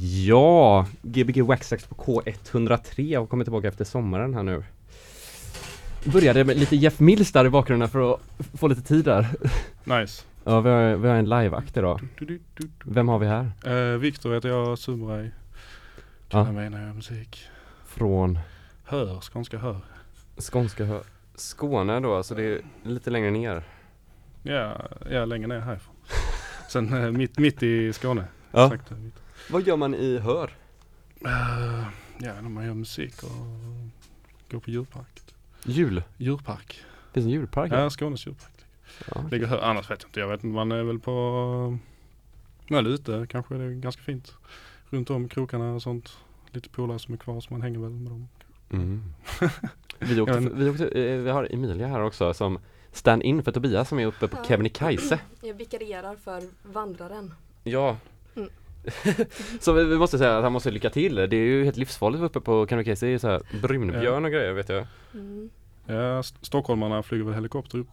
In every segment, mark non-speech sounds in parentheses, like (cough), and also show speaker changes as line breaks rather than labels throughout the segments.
Ja, Gbg Waxax på K103 har kommit tillbaka efter sommaren här nu. Började med lite Jeff Mills där i bakgrunden för att få lite tid där. (laughs)
Nice.
Ja, vi har, vi har en liveakt idag. Vem har vi här?
Eh, Viktor heter jag, Sumraj.
Ja.
Kallar mig när jag musik.
Från
Hör, skånska hör.
skånska hö- Skåne då, så det är lite längre ner.
Ja, ja längre ner härifrån. Sen eh, mitt, mitt i Skåne.
Ja.
Exakt, eh, mitt.
Vad gör man i Hör?
Eh, ja, när man gör musik och går på djurpark.
Jul?
Djurpark.
Finns en djurpark?
Ja, Skånes djurpark.
Ja.
Ligger hör, annars vet jag inte. Jag vet inte, man är väl på väl ute kanske. Det är ganska fint. Runt om krokarna och sånt. Lite polare som är kvar så man hänger väl med dem.
Mm. (laughs) Vi, åkte, vi, åkte, eh, vi har Emilia här också som stand-in för Tobias som är uppe på
Ja.
Kebnekaise.
Jag vikarierar för vandraren.
Ja. Så vi, vi måste säga att han måste lycka till. Det är ju helt livsfarligt uppe på Kebnekaise. Det är ju så här brunbjörn och grejer vet jag.
Mm.
Ja, st- stockholmarna flyger väl helikopter upp.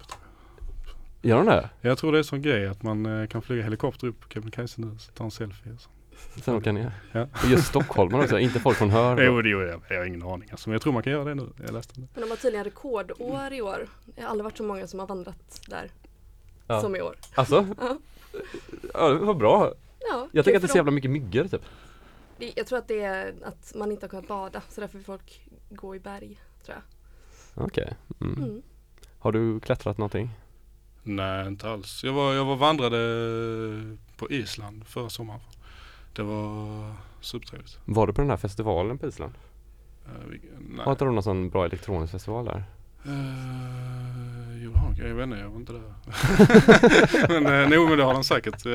Gör de det?
Jag tror det är sån grej att man eh, kan flyga helikopter upp på Kebnekaise nu. Så ta en selfie och så.
Sen åker ner.
Ja.
Och just stockholmare också, inte folk från Hör.
Jo, det gjorde jag. Jag har ingen aning alltså. Men jag tror man kan göra det nu. Jag läste det.
Men de har tydligen rekordår i år. Det har aldrig varit så många som har vandrat där
Ja.
som i år.
Alltså?
Ja.
Ja, det var bra.
Ja,
Jag tänker att det är så jävla mycket myggor typ.
Det- Jag tror att det är att man inte har kunnat bada så därför vill folk gå i berg. Tror jag.
Okej. Mm.
Mm.
Har du klättrat någonting?
Nej, inte alls. Jag var, jag var vandrade på Island förra sommaren. Det var supertrevligt.
Var du på den här festivalen på Island?
Uh, vi, nej.
Har inte de någon sån bra elektronisk festival där?
Uh, jo, det har de. jag vet inte, jag var inte där. (laughs) men uh, nog men det har de säkert. Uh,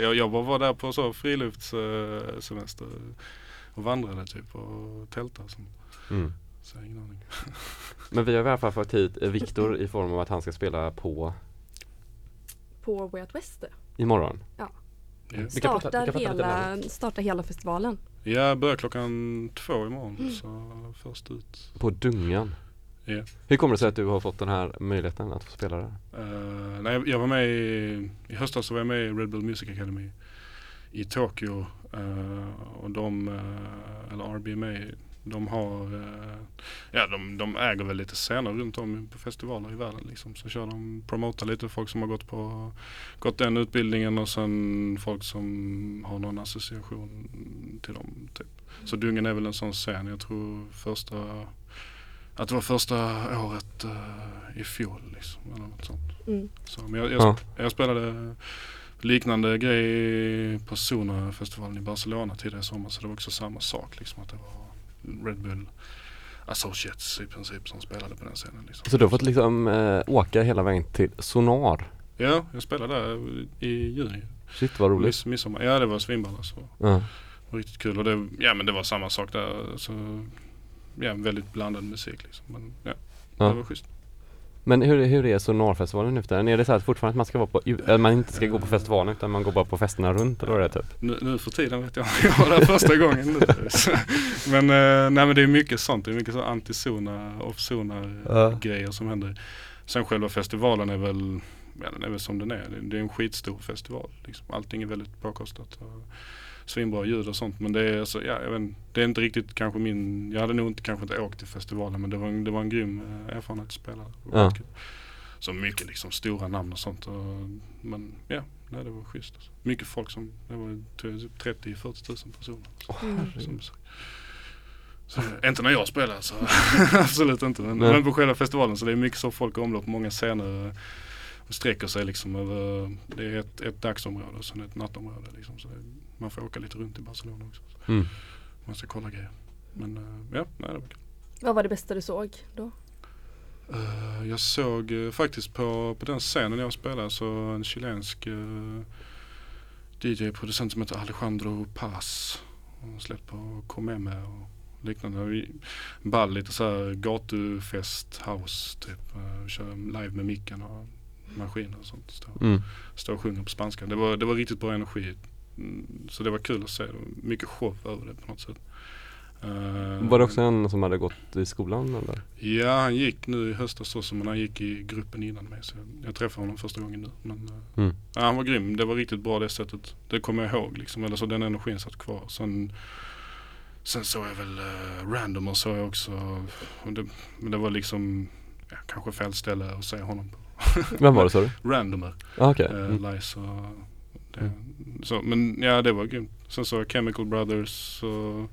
jag, jag bara var där på så friluftssemester och vandrade typ och tältade och sånt.
Mm.
Så jag har ingen aning. (laughs)
Men vi har i alla fall fått hit eh, Viktor i form av att han ska spela på
På Way Out West.
imorgon.
Ja.
Vi
Startar
prata
hela, startar hela festivalen.
Jag börjar klockan två imorgon
Mm.
så först ut.
På Dungan.
Ja.
Hur kommer det sig att du har fått den här möjligheten att få spela där?
Uh, nej, jag var med i, i höstas så var jag med i Red Bull Music Academy i Tokyo. eh, och de, uh, eller RBMA, de har, eh, ja de, de äger väl lite scener runt om på festivaler i världen liksom. Så kör de, promotar lite folk som har gått på, gått den utbildningen och sen folk som har någon association till dem. Typ. Så Dungen är väl en sån scen, jag tror första att det var första året eh, i fjol liksom, eller något sånt.
Mm.
Så, men jag, jag,
Ja.
jag spelade liknande grej på Sona-festivalen i Barcelona tidigare i sommar så det var också samma sak liksom att det var Red Bull Associates i princip som spelade på den scenen. Liksom.
Så du har fått liksom eh, åka hela vägen till Sonar?
Ja, jag spelade där i juni.
Shit vad roligt.
Miss, midsommar. Ja det var svinball alltså.
Ja.
Riktigt kul och det, ja men det var samma sak där. Så, ja väldigt blandad musik liksom. Men ja,
Ja.
det var schysst.
Men hur, hur är Sonarfestivalen nu för tiden? Är det så att fortfarande att man ska vara på, att man inte ska gå på festivalen utan man går bara på festerna runt eller vad det är typ?
Nu, nu för tiden vet jag (laughs) Jag var där första gången nu. (laughs) Men, eh, nej, men det är mycket sånt. Det är mycket så anti-zona, off-zona
Ja.
grejer som händer. Sen själva festivalen är väl, ja, den är väl som den är. Det, det är en skitstor festival. Liksom. Allting är väldigt påkostat. Och svinbra ljud och sånt. Men det är, alltså, ja, jag vet, det är inte riktigt kanske min, jag hade nog inte, kanske inte åkt till festivalen men det var, en- det var en grym eh, erfarenhet att spela.
Ja.
Så mycket liksom stora namn och sånt. Och, men ja, nej, det var schysst. Alltså. Mycket folk som, det var typ 30-40 tusen personer.
Mm.
Som besök. Så, inte när jag spelar så (laughs) absolut inte. Men, men på själva festivalen så det är mycket så folk i omlopp, många scener eh, sträcker sig liksom över, det är ett, ett dagsområde och sen ett nattområde liksom. Så det, man får åka lite runt i Barcelona också.
Mm.
Man ska kolla grejer. Men eh, ja, nej det var kul.
Vad var det bästa du såg då?
Eh, jag såg eh, faktiskt på, på den scenen jag spelade så en chilensk uh, DJ-producent som heter Alejandro Paz. Han släppt på Comeme och liknande. Vi- Ball, lite såhär gatufest, house typ. Uh, kör live med micken och maskiner och sånt. Står,
Mm.
står och sjunger på spanska. Det var, det var riktigt bra energi. Mm, Så det var kul att se. Mycket show över det på något sätt. Eh,
Var det också en som hade gått i skolan eller?
Ja, han gick nu i höstas också men han gick i gruppen innan mig. Så jag, träffade honom första gången nu. Men, eh,
Mm.
ja, han var grym. Det var riktigt bra det sättet. Det kommer jag ihåg liksom. Eller så den energin satt kvar. Sen, sen såg jag väl uh, Random och såg jag också. Det, men det var liksom ja, kanske fel ställe att se honom på. (laughs)
Vem var det sa du?
Randomer.
Ah.
Okay.
Mm.
Lice och det, så, men ja det var grymt. Sen så Chemical Brothers och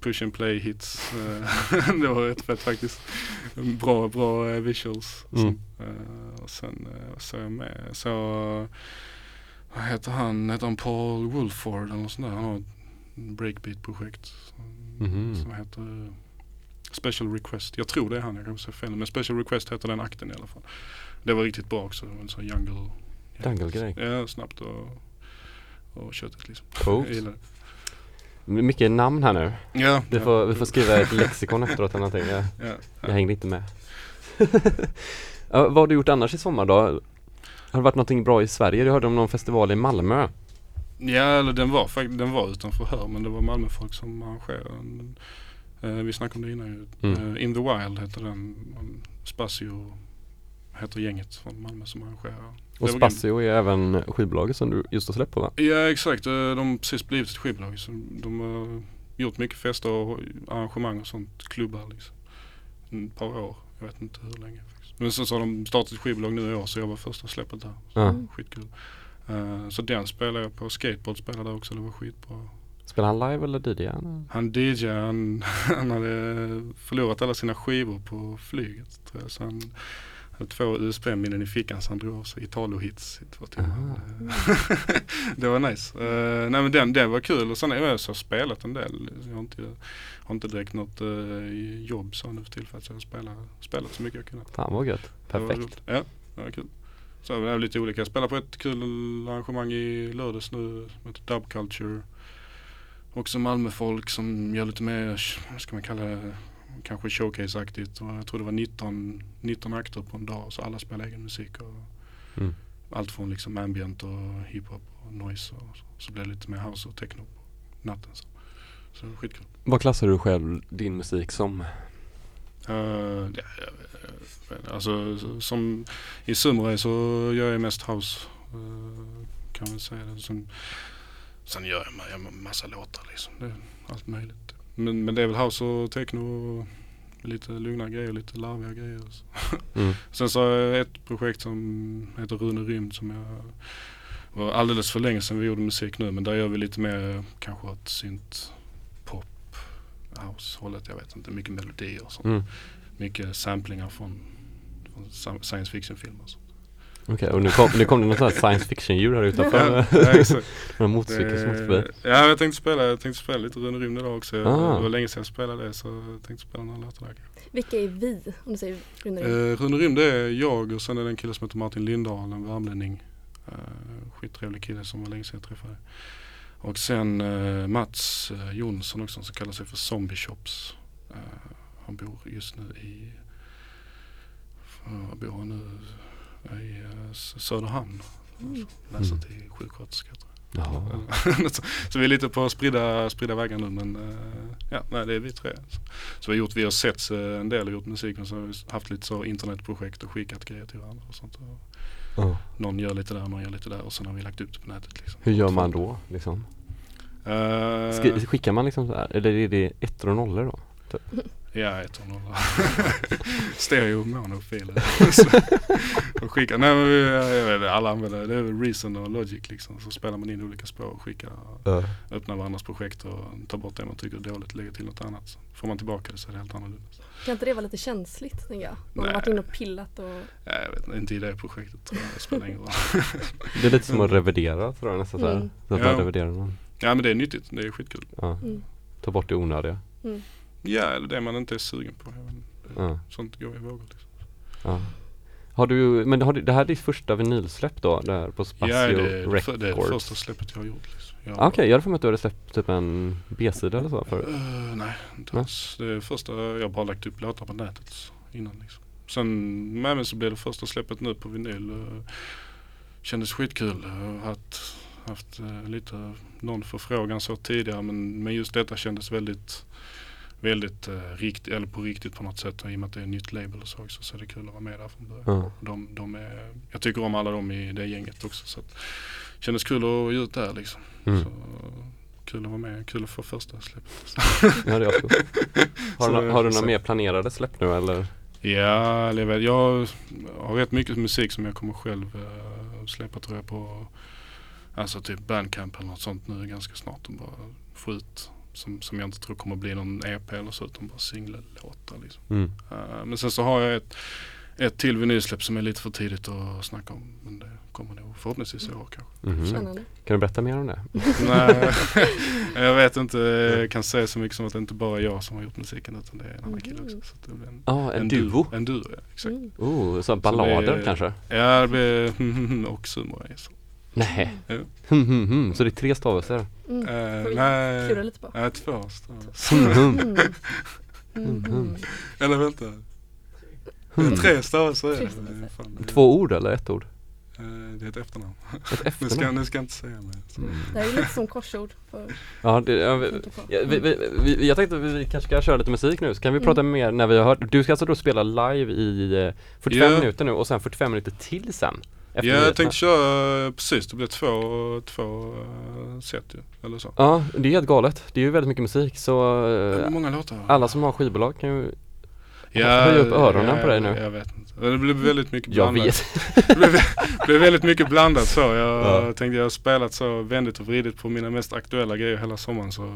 Push and Play hits. eh, (laughs) det var rätt fett faktiskt. Bra, bra eh, visuals.
Mm.
Eh, och sen uh, så jag med. Så vad heter han? Heter han Paul Wolford eller något sånt där? Han har ett breakbeat-projekt som,
Mhm.
som heter eh, Special Request. Jag tror det är han, jag kanske säger fel. Men Special Request heter den akten i alla fall. Det var riktigt bra också. Det var en sån jungle.
Jungle-grej.
Ja, snabbt och, och köttet liksom.
Coolt.
Jag gillar det.
Mycket namn här nu.
Ja,
Vi
ja,
får, vi får skriva ett lexikon efteråt eller någonting. Jag,
ja,
jag hängde inte med. (laughs) vad har du gjort annars i sommar då? Har det varit någonting bra i Sverige? Jag hörde om någon festival i Malmö.
Ja, eller den var, fakt- den var utanför här men det var Malmöfolk som arrangerade den. Eh, vi snackade om det innan ju.
Mm.
Eh, In the Wild heter den. Spazio heter gänget från Malmö som arrangerar.
Och Spazio är även skivbolaget som du just har släppt på va?
Ja exakt, Eh, de har precis blivit ett skivbolag. Så de har gjort mycket fester och arrangemang och sånt. Klubbar liksom. Ett par år. Jag vet inte hur länge. faktiskt. Men sen så har de startat ett skivbolag nu i år så jag var första släppet där. Så.
Mm.
Skitkul. Eh, så den spelade jag på. Skateboard spelade jag också. Det var skitbra.
Spelar han live eller DJ? han?
Han DJ, (laughs) han, han hade förlorat alla sina skivor på flyget tror jag. Så han hade två USB-minnen i fickan så han drog av sig Italo-hits i två timmar. (laughs) det var nice. Uh, nej men den, den var kul och sen har jag så spelat en del. Jag har inte, har inte direkt något uh, jobb så nu för tillfället så jag har spelat, så mycket jag kunnat.
Fan vad gött.
Det var
Perfekt.
Ja, det var kul. Så det är lite olika. Jag spelar på ett kul arrangemang i lördags nu som heter Dub Culture. Också Malmöfolk som gör lite mer, vad ska man kalla det, kanske showcase-aktigt. Jag tror det var 19, 19 akter på en dag så alla spelar egen musik. Och
Mm.
Allt från liksom ambient och hiphop och noise och så. Så blev det lite mer house och techno på natten. Så, så skitkul.
Vad klassar du själv din musik som?
Uh, ja, alltså så- som i Sumre så gör jag mest house. eh, kan man säga. Sen, sen gör jag har massa låtar liksom. Det är allt möjligt. Men, men det är väl house och techno och lite lugna grejer, lite larviga grejer.
Mm. (laughs)
Sen så har jag ett projekt som heter Rune Rymd som jag var alldeles för länge sedan vi gjorde musik nu men där gör vi lite mer kanske åt synt pop house hållet. Jag vet inte, mycket melodier och sånt.
Mm.
Mycket samplingar från, från science fiction filmer
Okej, och nu kom, nu kom det något sånt här science fiction djur här utanför.
Ja, ja, exakt. (laughs)
Några motorcykel som åkte förbi.
Ja, jag tänkte spela, jag tänkte spela lite Rune Rymd idag också.
Ah.
Det var länge sedan jag spelade det så jag tänkte spela några låtar där.
Vilka är vi? Om du säger Rune Rydh.
Uh, Rune Rymd det är jag och sen är det en kille som heter Martin Lindahl, en värmlänning. Uh, skittrevlig kille som var länge sedan jag träffade. Och sen eh, Mats eh, Jonsson också som kallar sig för Zombie Shops. Eh, han bor just nu i, uh, var bor han nu? I eh, Söderhamn.
Mm.
Läser
Mm.
till sjuksköterska tror
Jaha.
jag. (laughs) så, så vi är lite på spridda, spridda vägar nu men eh, ja, nej, det är vi tre. Så, så vi har gjort, vi har sett eh, en del och gjort musik men så har vi haft lite så internetprojekt och skickat grejer till varandra och sånt. Och
Ja.
någon gör lite där, någon gör lite där och sen har vi lagt upp det på nätet. Liksom.
Hur gör man då liksom? Skri- skickar man liksom så här? Eller är det ettor och nollor då? (laughs)
Ja, ett (laughs) och noll. Stereo monofiler. Så- och (laughs) skicka, nej men vi, jag vet, alla använder det är väl Reason och Logic liksom. Så spelar man in olika spår och skickar, öppnar varandras projekt och tar bort det man tycker är dåligt och lägger till något annat. Så får man tillbaka det så är det helt annorlunda.
Kan inte det vara lite känsligt tänker jag? Man har
Nej.
varit inne och pillat och
Ja, jag vet inte, inte i det projektet tror jag, det spelar ingen roll. (laughs)
Det är lite som att revidera tror jag nästan.
Mm.
Så att
Ja.
man reviderar någon.
Ja men det är nyttigt, det är skitkul.
Ja.
mm.
Ta bort det onödiga.
Ja, eller det man inte är sugen på.
Ja.
Sånt går i vågor liksom.
Ja. Har du, men har du, det här är ditt första vinylsläpp då? Där på Spazio
Ja, det det, för, det är det
Records?
första släppet jag har gjort. Liksom. Jag,
Ah, Okej, jag hade för mig att du hade släppt typ en B-sida eller så förut.
Eh, nej, inte
Nej.
alls. Det är första, jag har bara lagt upp låtar på nätet innan liksom. Sen med mig så blev det första släppet nu på vinyl. Uh, kändes skitkul. Jag har haft, haft eh, lite någon förfrågan så tidigare men, men just detta kändes väldigt väldigt eh, rikt, eller på riktigt på något sätt. Och I och med att det är ett nytt label och så också så är det kul att vara med där från början.
Ja.
De, de är, jag tycker om alla dem i det gänget också. Så att, kändes kul att ge ut där liksom.
Mm.
Så, kul att vara med, kul att få första släppet. (laughs)
Ja, det är ascoolt. Har,
Så
du, har du några mer planerade släpp nu eller?
Ja, jag jag har rätt mycket musik som jag kommer själv uh, släppa tror jag på Alltså typ Bandcamp eller något sånt nu ganska snart och bara få ut som, som jag inte tror kommer bli någon EP eller så utan bara singellåtar liksom.
Mm.
Eh, men sen så har jag ett, ett till vinylsläpp som är lite för tidigt att snacka om. Men det kommer nog förhoppningsvis i år kanske.
Mhm.
Spännande.
Kan du berätta mer om det?
Nej, (laughs) (laughs) jag vet inte. Jag kan säga så mycket som att det inte bara är jag som har gjort musiken utan det är en annan kille också. Så det blir en,
Ja, en, duo.
En duo, ja. Exakt.
Mm.
Oh, så ballader
det-
kanske?
Ja, det blir (laughs) och sumorace.
Nej.
Ja.
Hum, hum, hum. Så det är tre stavelser?
Mm. Får vi
nej,
klura lite på.
ja, två stavar.
Hum, hum. (laughs)
Mm. Mm.
Mm.
Eller vänta.
Hum.
Tre stavelser är
Tre
det.
stavelser.
Fan, det.
Två ord eller ett ord?
Eh, det är ett efternamn.
Ett (laughs)
Nu ska,
efternamn?
nu ska jag inte säga mer.
Mm.
Det här är lite som korsord för
Ja, det, ja, vi,
på.
ja, vi, vi, vi, jag tänkte att vi kanske ska köra lite musik nu, så kan vi
Mm.
prata mer när vi har hört Du ska alltså då spela live i eh, 45
Ja.
minuter nu och sen 45 minuter till sen? Efter
Ja, jag tänkte köra, precis det blir två, två uh, set ju. Eller så.
Ja, det är helt galet. Det är ju väldigt mycket musik så eh,
många låtar?
alla som har skivbolag kan ju höja upp öronen på dig nu.
Jag vet inte. Det blev väldigt mycket
Jag
blandat.
vet.
Det blev, blev väldigt mycket blandat så. Jag
Ja.
tänkte jag har spelat så vändigt och vridit på mina mest aktuella grejer hela sommaren så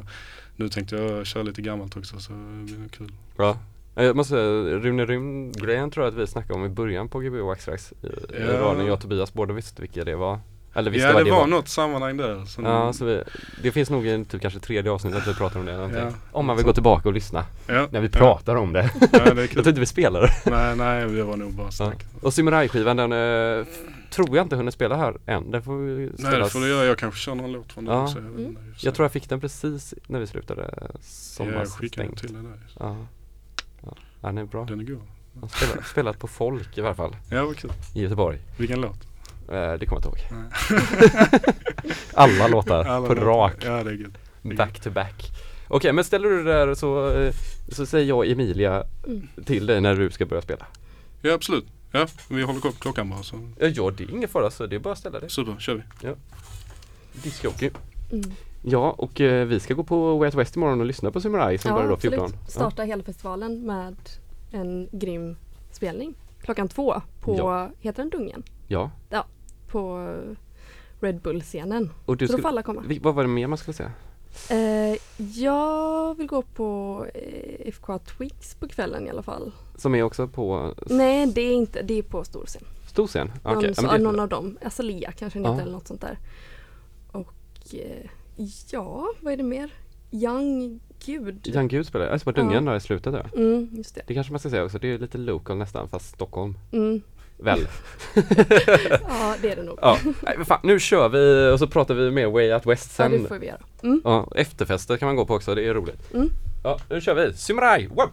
nu tänkte jag köra lite gammalt också så det blir kul.
Bra. Jag måste säga, Rune Rymd-grejen tror jag att vi snackade om i början på Gbg Waxtrax i, i
Ja.
radion. Jag och Tobias båda visste vilka det var. Eller visste
Ja
vad
det var
var.
något sammanhang där. Som,
Ja, så vi, det finns nog en typ kanske tredje avsnitt att vi pratar om det eller någonting.
Ja.
Om man vill gå tillbaka och lyssna
ja,
när vi
ja.
pratar om det.
Ja, det (laughs)
Jag tror inte vi spelar
nej, nej det var nog bara
Ja.
snack.
Och Samurai-skivan den eh, tror jag inte hunnit spela här än. Den får vi
Nej det får du göra. Jag kanske kör någon låt från den
Ja.
också. Jag, i.
Jag tror jag fick den precis när vi slutade
ja, jag skickar den
sommarstängt.
till dig.
Ja. Ja, den är bra.
Den är god.
Jag har spelat, spelat på folk i alla fall
Ja vad kul.
i Göteborg.
Vilken låt?
Eh, det kommer jag inte ihåg. (laughs) Alla låtar
Alla
på
låtar.
rak.
Ja det är gud.
Back to back. Okej, men ställer du det där så, eh, så säger jag Emilia
Mm.
till dig när du ska börja spela.
Ja absolut. Ja, vi håller koll på klockan bara så.
Ja, ja, det är ingen fara så det är bara att ställa det.
Super, kör vi.
Discjockey.
Mm.
Ja, och eh, vi ska gå på Way Out West imorgon och lyssna på Samurai som börjar då 14.
absolut. Starta hela festivalen med en grym spelning. Klockan två på,
Ja.
heter den Dungen?
Ja,
På Red Bull-scenen.
och du
Så då får
skulle,
alla komma.
vad var det mer man skulle säga?
Eh, jag vill gå på eh, FK Twix på kvällen i alla fall.
Som är också på
Nej, det är inte, det är på storscen.
stor scen? Okej,
Någon,
ja,
så,
det-
någon av dem, Azalea kanske den
Ja.
eller något sånt där. Och eh, ja, vad är det mer? Young Gud.
Jan Gud spelar, alltså på Dungen där i slutet där.
Mm, just det.
Det kanske man ska säga också, det är lite local nästan fast Stockholm.
Mm.
Väl? (laughs) (laughs)
Ja, det är det nog.
Ja, nej fan, nu kör vi och så pratar vi mer Way Out West
Ja,
sen.
det får vi göra. Mm.
Ja, efterfester kan man gå på också, det är roligt.
Mm.
Ja, nu kör vi! Samurai! Wow!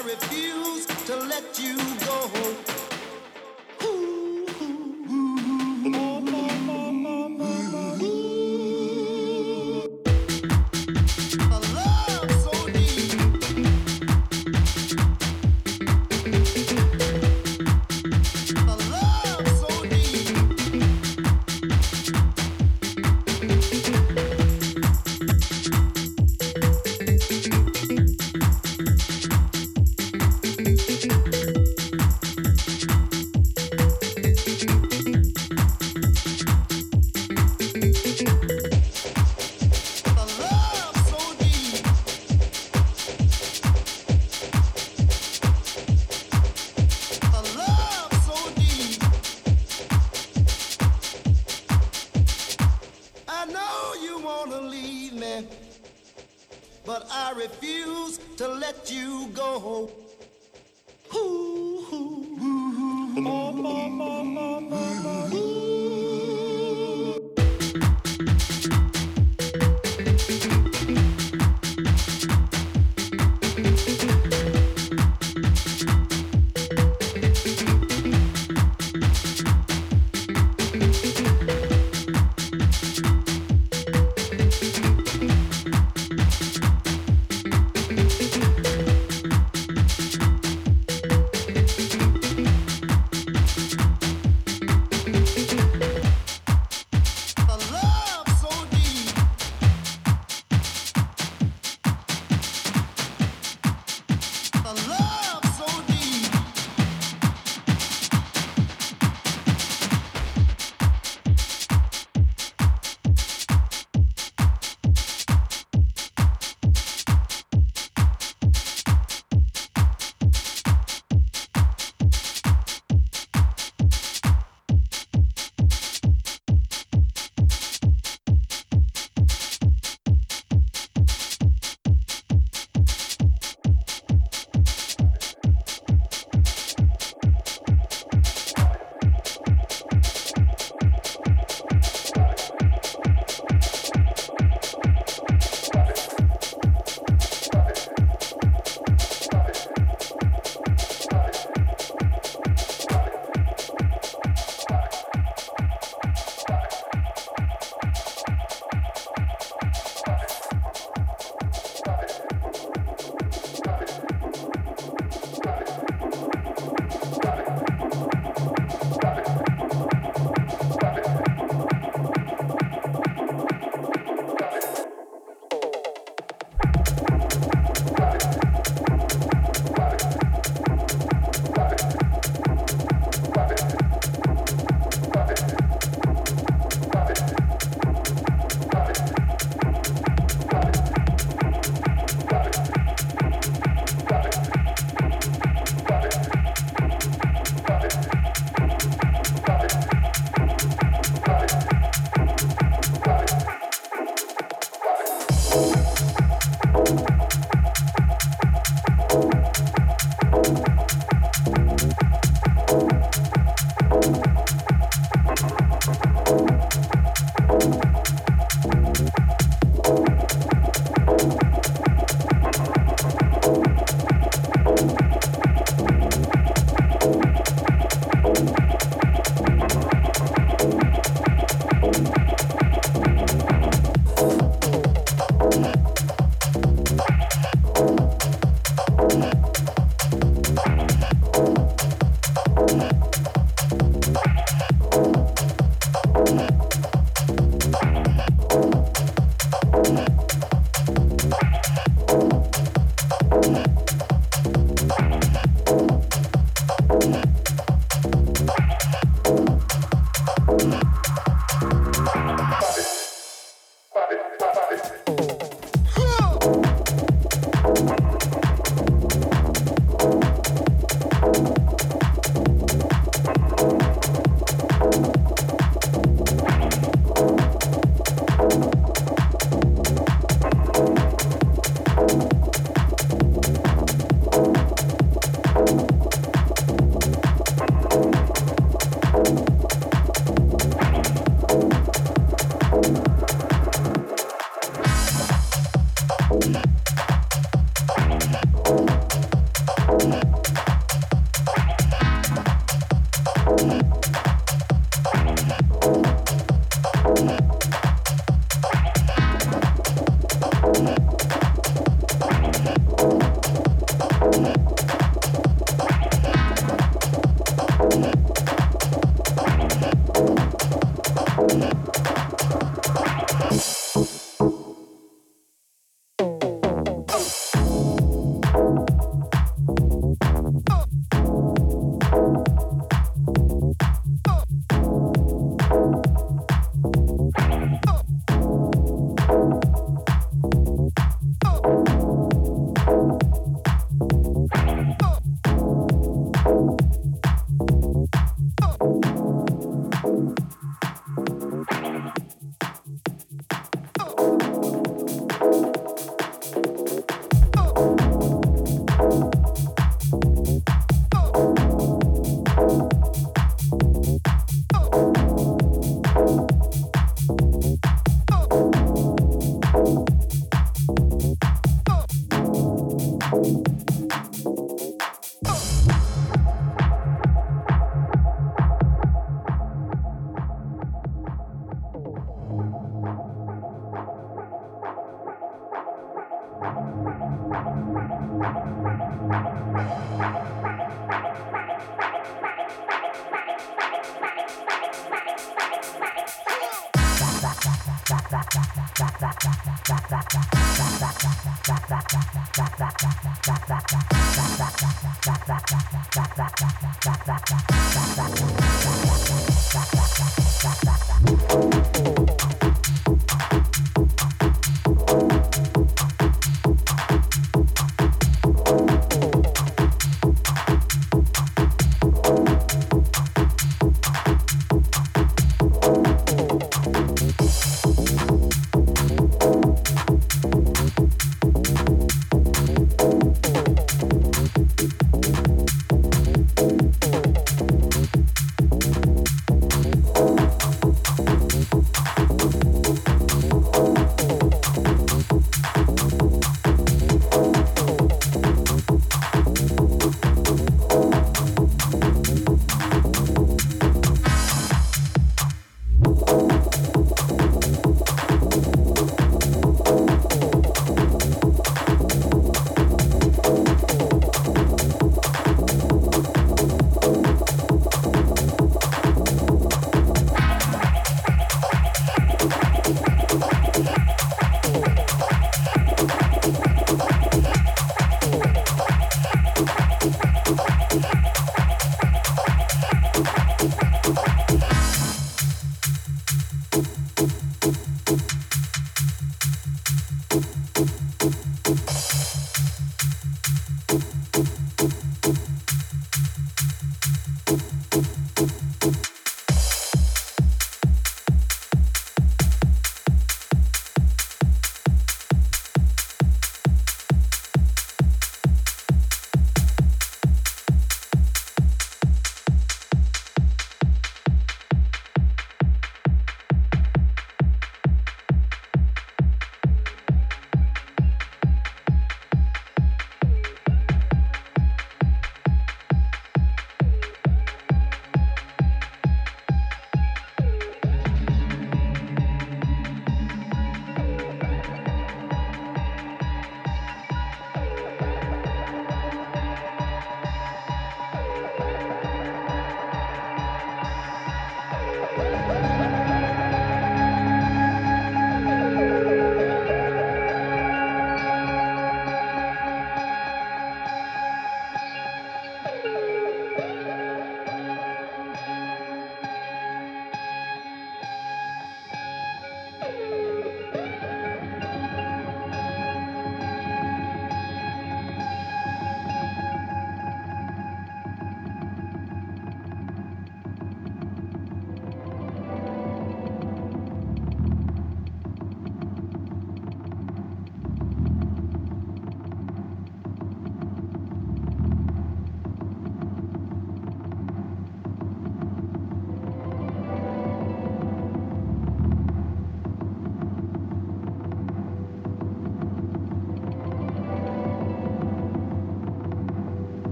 I refuse to let you go.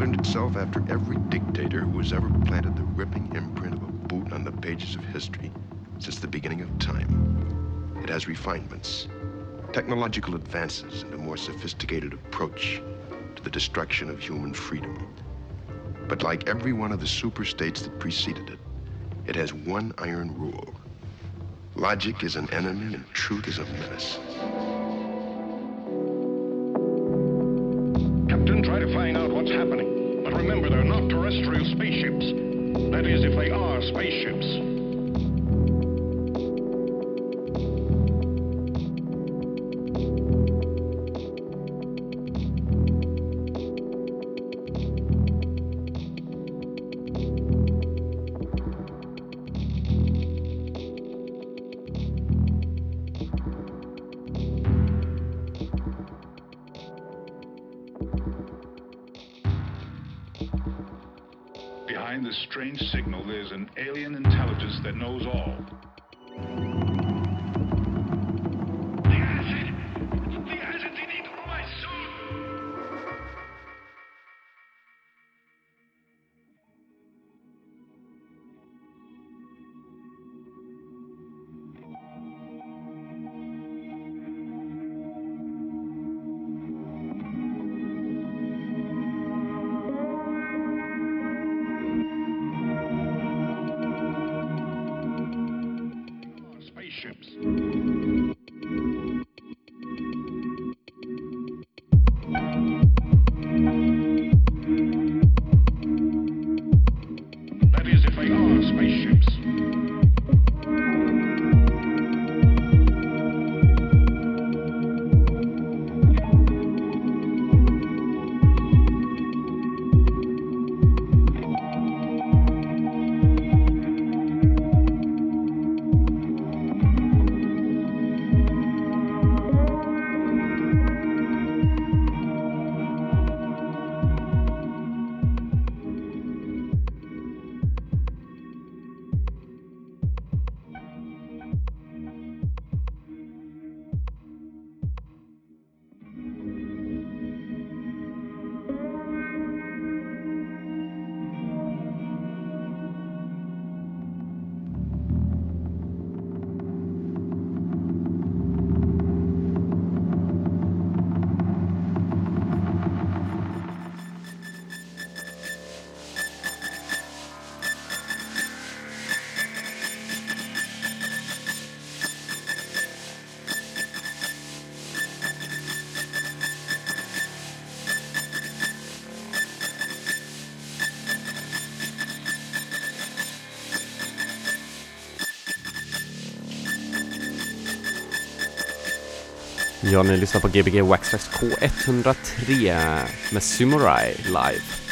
patterned itself after every dictator who has ever planted the ripping imprint of a boot on the pages of history since the beginning of time. It has refinements, technological advances, and a more sophisticated approach
to the destruction of human freedom. But like every one of the super states that preceded it, it has one iron rule. Logic is an enemy and truth is a menace.
Ja, ni lyssnar på Gbg Waxfax K103 med Samurai live.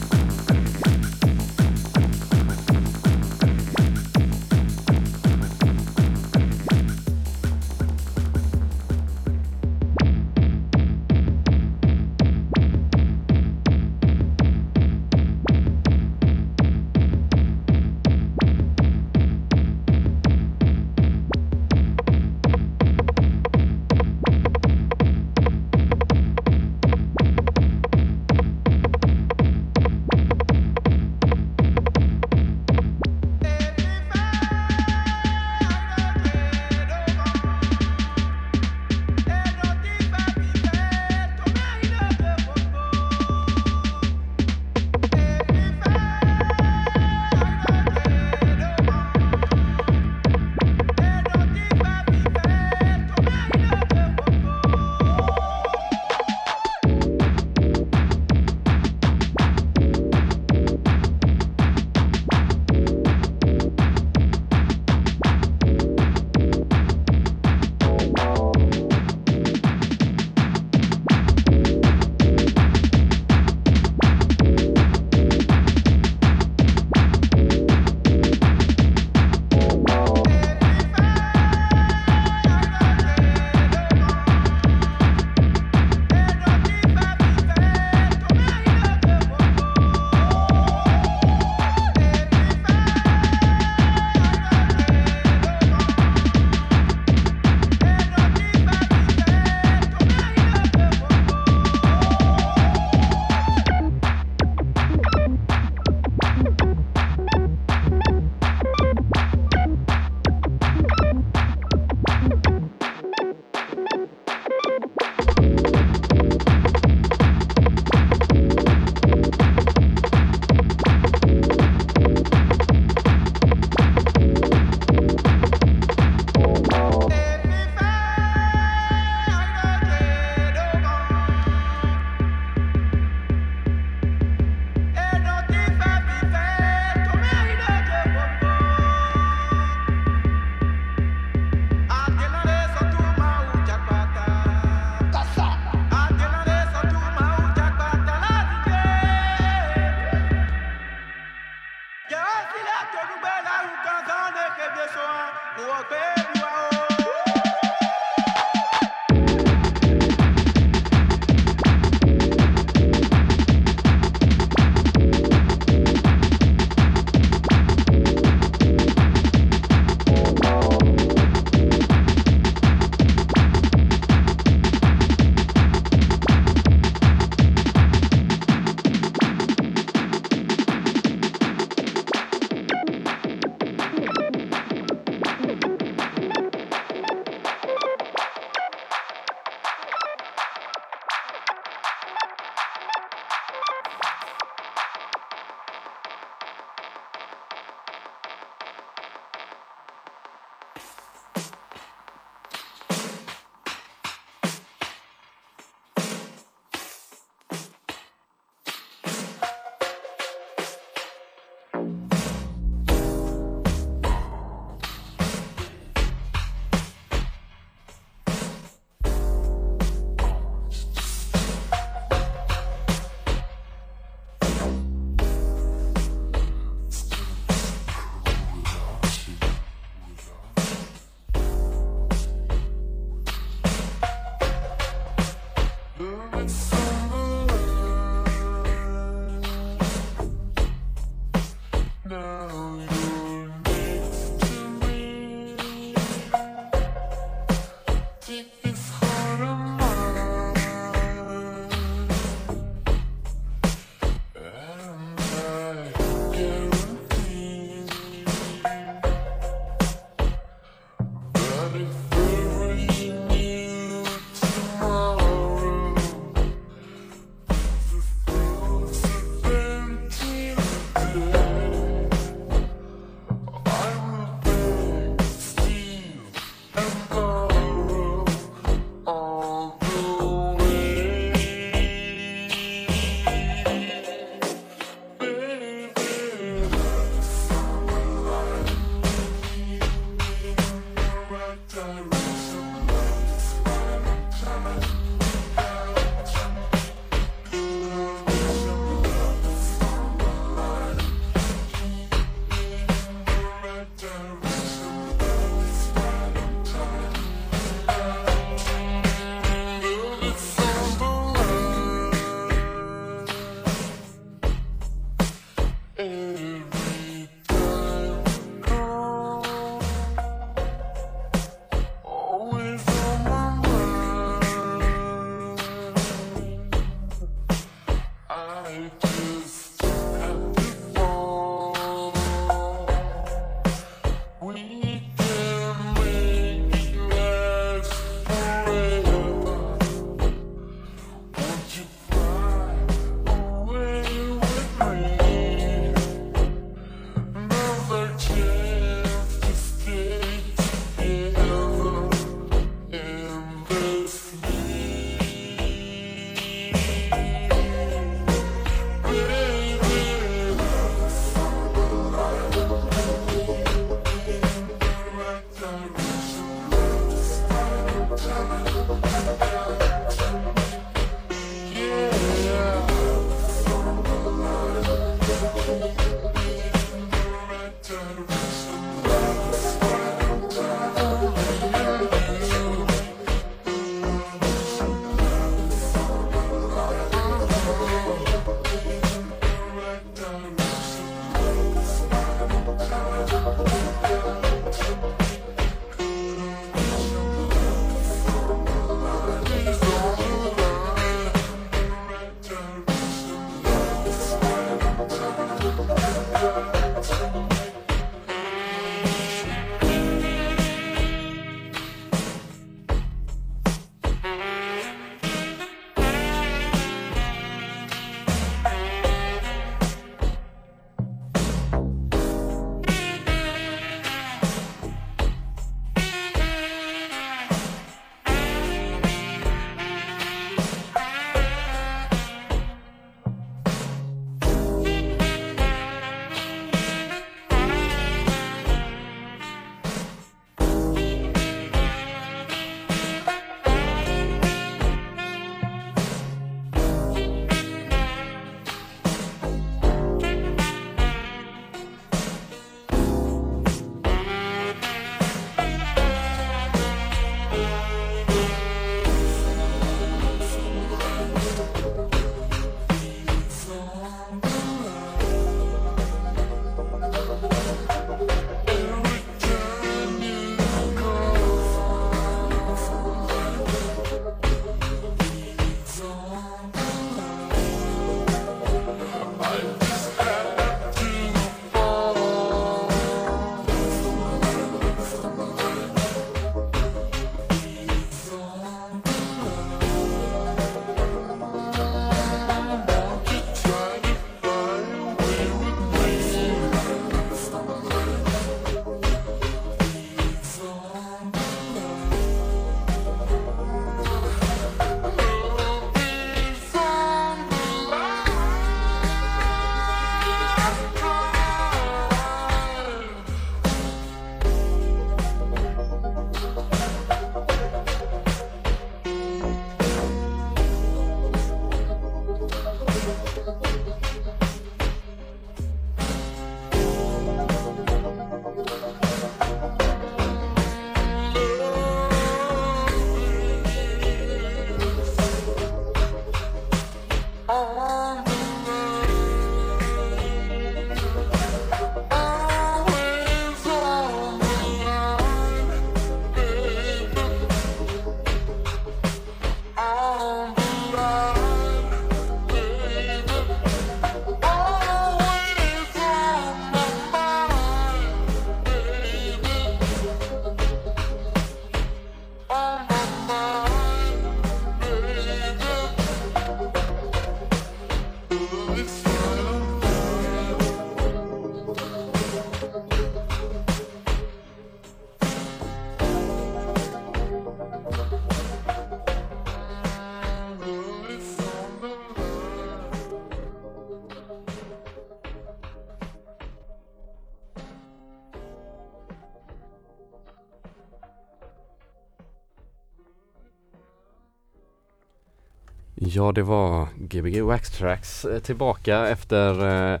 Ja, det var Gbg Wax Tracks eh, tillbaka efter eh,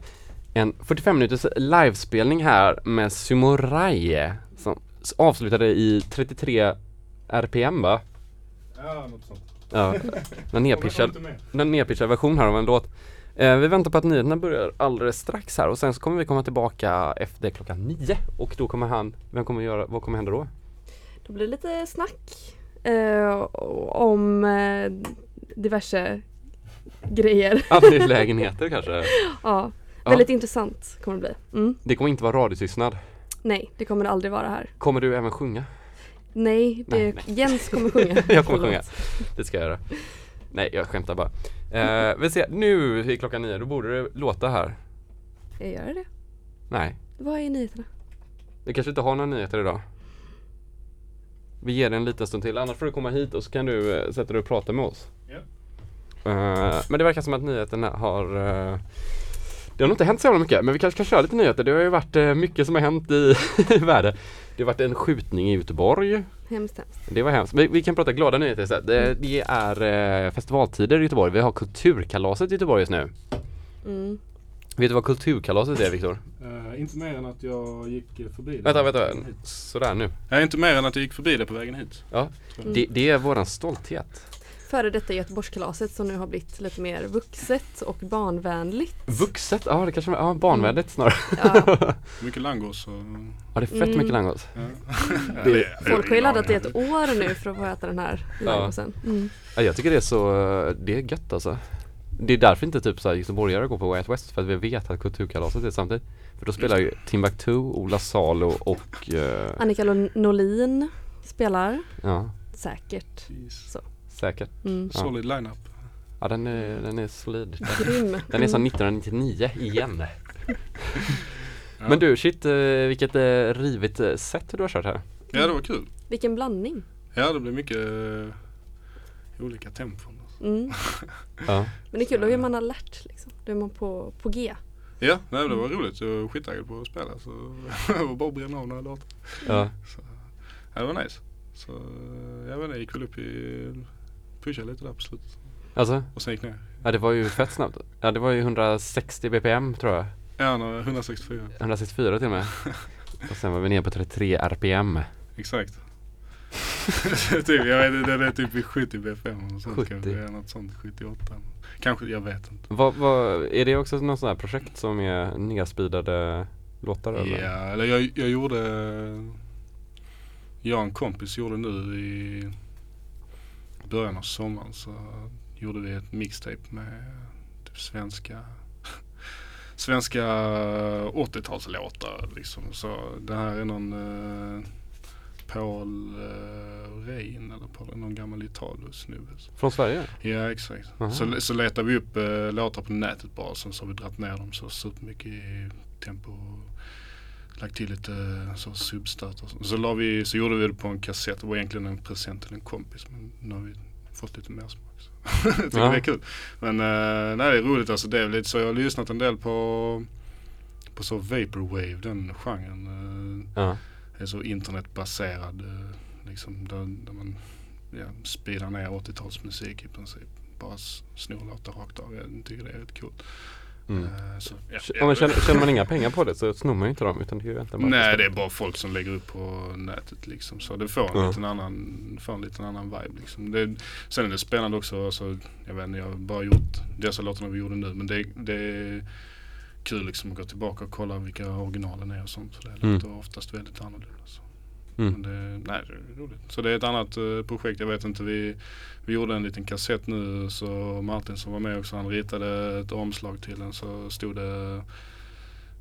en 45 minuters livespelning här med Sumorai som avslutade i 33 RPM va?
Ja, något sånt.
Ja, (laughs) en nedpitchad, en nedpitchad version här av en låt. Eh, vi väntar på att nyheterna börjar alldeles strax här och sen så kommer vi komma tillbaka efter klockan nio och då kommer han, vem kommer göra, vad kommer hända då?
Då blir det lite snack eh, om eh, diverse grejer. (laughs)
Angelägenheter kanske?
Ja,
Ja.
väldigt intressant kommer det bli. Mm.
Det kommer inte vara radiotystnad.
Nej, det kommer det aldrig vara här.
Kommer du även sjunga?
Nej, det,
Nej,
Jens kommer sjunga. (laughs)
Jag kommer sjunga. Det ska jag göra. Nej, jag skämtar bara. Eh, vi ser, nu är klockan nio, då borde det låta här.
Jag gör det.
Nej,
Vad är nyheterna?
vi kanske inte har några nyheter idag. Vi ger det en liten stund till, annars får du komma hit och så kan du eh, sätta dig och prata med oss.
Ja.
Eh, men det verkar som att nyheterna har eh, Det har nog inte hänt så jävla mycket, men vi kanske kan köra lite nyheter. Det har ju varit eh, mycket som har hänt i, (laughs) i världen. Det har varit en skjutning i Göteborg.
Hemskt hemskt.
Det var hemskt. Vi, vi kan prata glada nyheter istället. Det, det är eh, festivaltider i Göteborg. Vi har Kulturkalaset i Göteborg just nu.
Mm.
Vet du vad Kulturkalaset är Viktor?
Eh, inte mer än att jag gick eh, förbi det.
Vänta, vänta.
på vägen hit.
Sådär nu.
Nej, inte mer än att jag gick förbi det på vägen hit.
Ja,
Mm.
det, det är våran stolthet.
Före detta Göteborgskalaset som nu har blivit lite mer vuxet och barnvänligt.
Vuxet? Ja, det kanske ja, barnvänligt snarare.
Ja, (laughs)
Mycket langos och...
Ja, det är fett
Mm.
mycket langos.
Ja. (laughs)
Det-
folk har ju laddat i ett år nu för att få äta den här
Ja.
langosen. Mm.
Ja, jag tycker det är så, det är gött alltså. Det är därför inte typ så här göteborgare går på Way Out West för att vi vet att Kulturkalaset är samtidigt. För då spelar ju Timbuktu, Ola Salo och eh,
Annika Norlin spelar
ja,
säkert.
Jeez.
säkert.
Mm.
Ja.
Solid lineup.
Ja den är, den är solid. (laughs)
Grym.
Den är som
Mm.
1999 igen. (laughs)
Ja.
Men du shit eh, vilket eh, rivigt eh, sätt du har kört här.
Ja, det var kul.
Vilken blandning.
Ja, det blev mycket olika tempon.
Mm. (laughs)
Ja.
Men det är kul, då är man alert liksom. Då är man på, på G.
Ja, nej, det var roligt. Jag var skittaggad på att spela. Så (laughs) det var bara bränna av några låtar.
ja.
Så, ja, det var nice. Så jag vet inte, jag gick väl upp i... Pushade lite där på slutet.
Alltså,
Och sen gick ner.
ja det var ju fett snabbt. Ja det var ju 160 bpm tror jag.
Ja, nå- 164.
164 till och med. (laughs) Och sen var vi nere på 33 rpm.
Exakt. (laughs) typ, jag vet det är typ i 70 bpm och sånt
70.
kanske. Något sånt 78. Kanske, jag vet inte.
Vad, vad, är det också något sånt här projekt som är nedspeedade låtar eller?
Ja, eller jag, jag gjorde Jag och en kompis gjorde nu i början av sommaren så gjorde vi ett mixtape med typ svenska svenska 80-talslåtar liksom. Så det här är någon eh, Paul eh, Rein eller Paul, någon gammal Italo-snubbe.
Från Sverige?
Ja exakt.
Aha.
Så, så letar vi upp eh, låtar på nätet bara sen så har vi dragit ner dem så supermycket i tempo lagt till lite eh, så substöt och så. Så, la vi, så gjorde vi det på en kassett. Det var egentligen en present till en kompis men nu har vi fått lite mer smak. Så. (laughs) jag tycker
Ja.
det är kul. Men eh, nej, det är roligt alltså. Det är lite så jag har lyssnat en del på på så vaporwave den genren. Eh,
Ja.
är så internetbaserad. eh, Liksom, där, där man ja, speedar ner 80-talsmusik i princip. Bara snor låtar rakt av. Jag tycker det är rätt coolt.
Mm.
Eh, så, ja,
Om man tjänar, tjänar man inga pengar på det så snor man ju inte dem utan det är ju egentligen bara
Nej det är bara folk som lägger upp på nätet liksom. Så det får en,
Ja.
liten, annan, får en liten annan vibe liksom. Det, sen är det spännande också. Alltså, jag vet inte, jag har bara gjort dessa låtarna vi gjorde nu. Men det, det är kul liksom att gå tillbaka och kolla vilka originalen är och sånt. Så det
Mm.
låter oftast väldigt annorlunda. Så.
Mm.
Men det, nej, det är roligt. Så det är ett annat eh, projekt. Jag vet inte, vi, vi gjorde en liten kassett nu så Martin som var med också han ritade ett omslag till den så stod det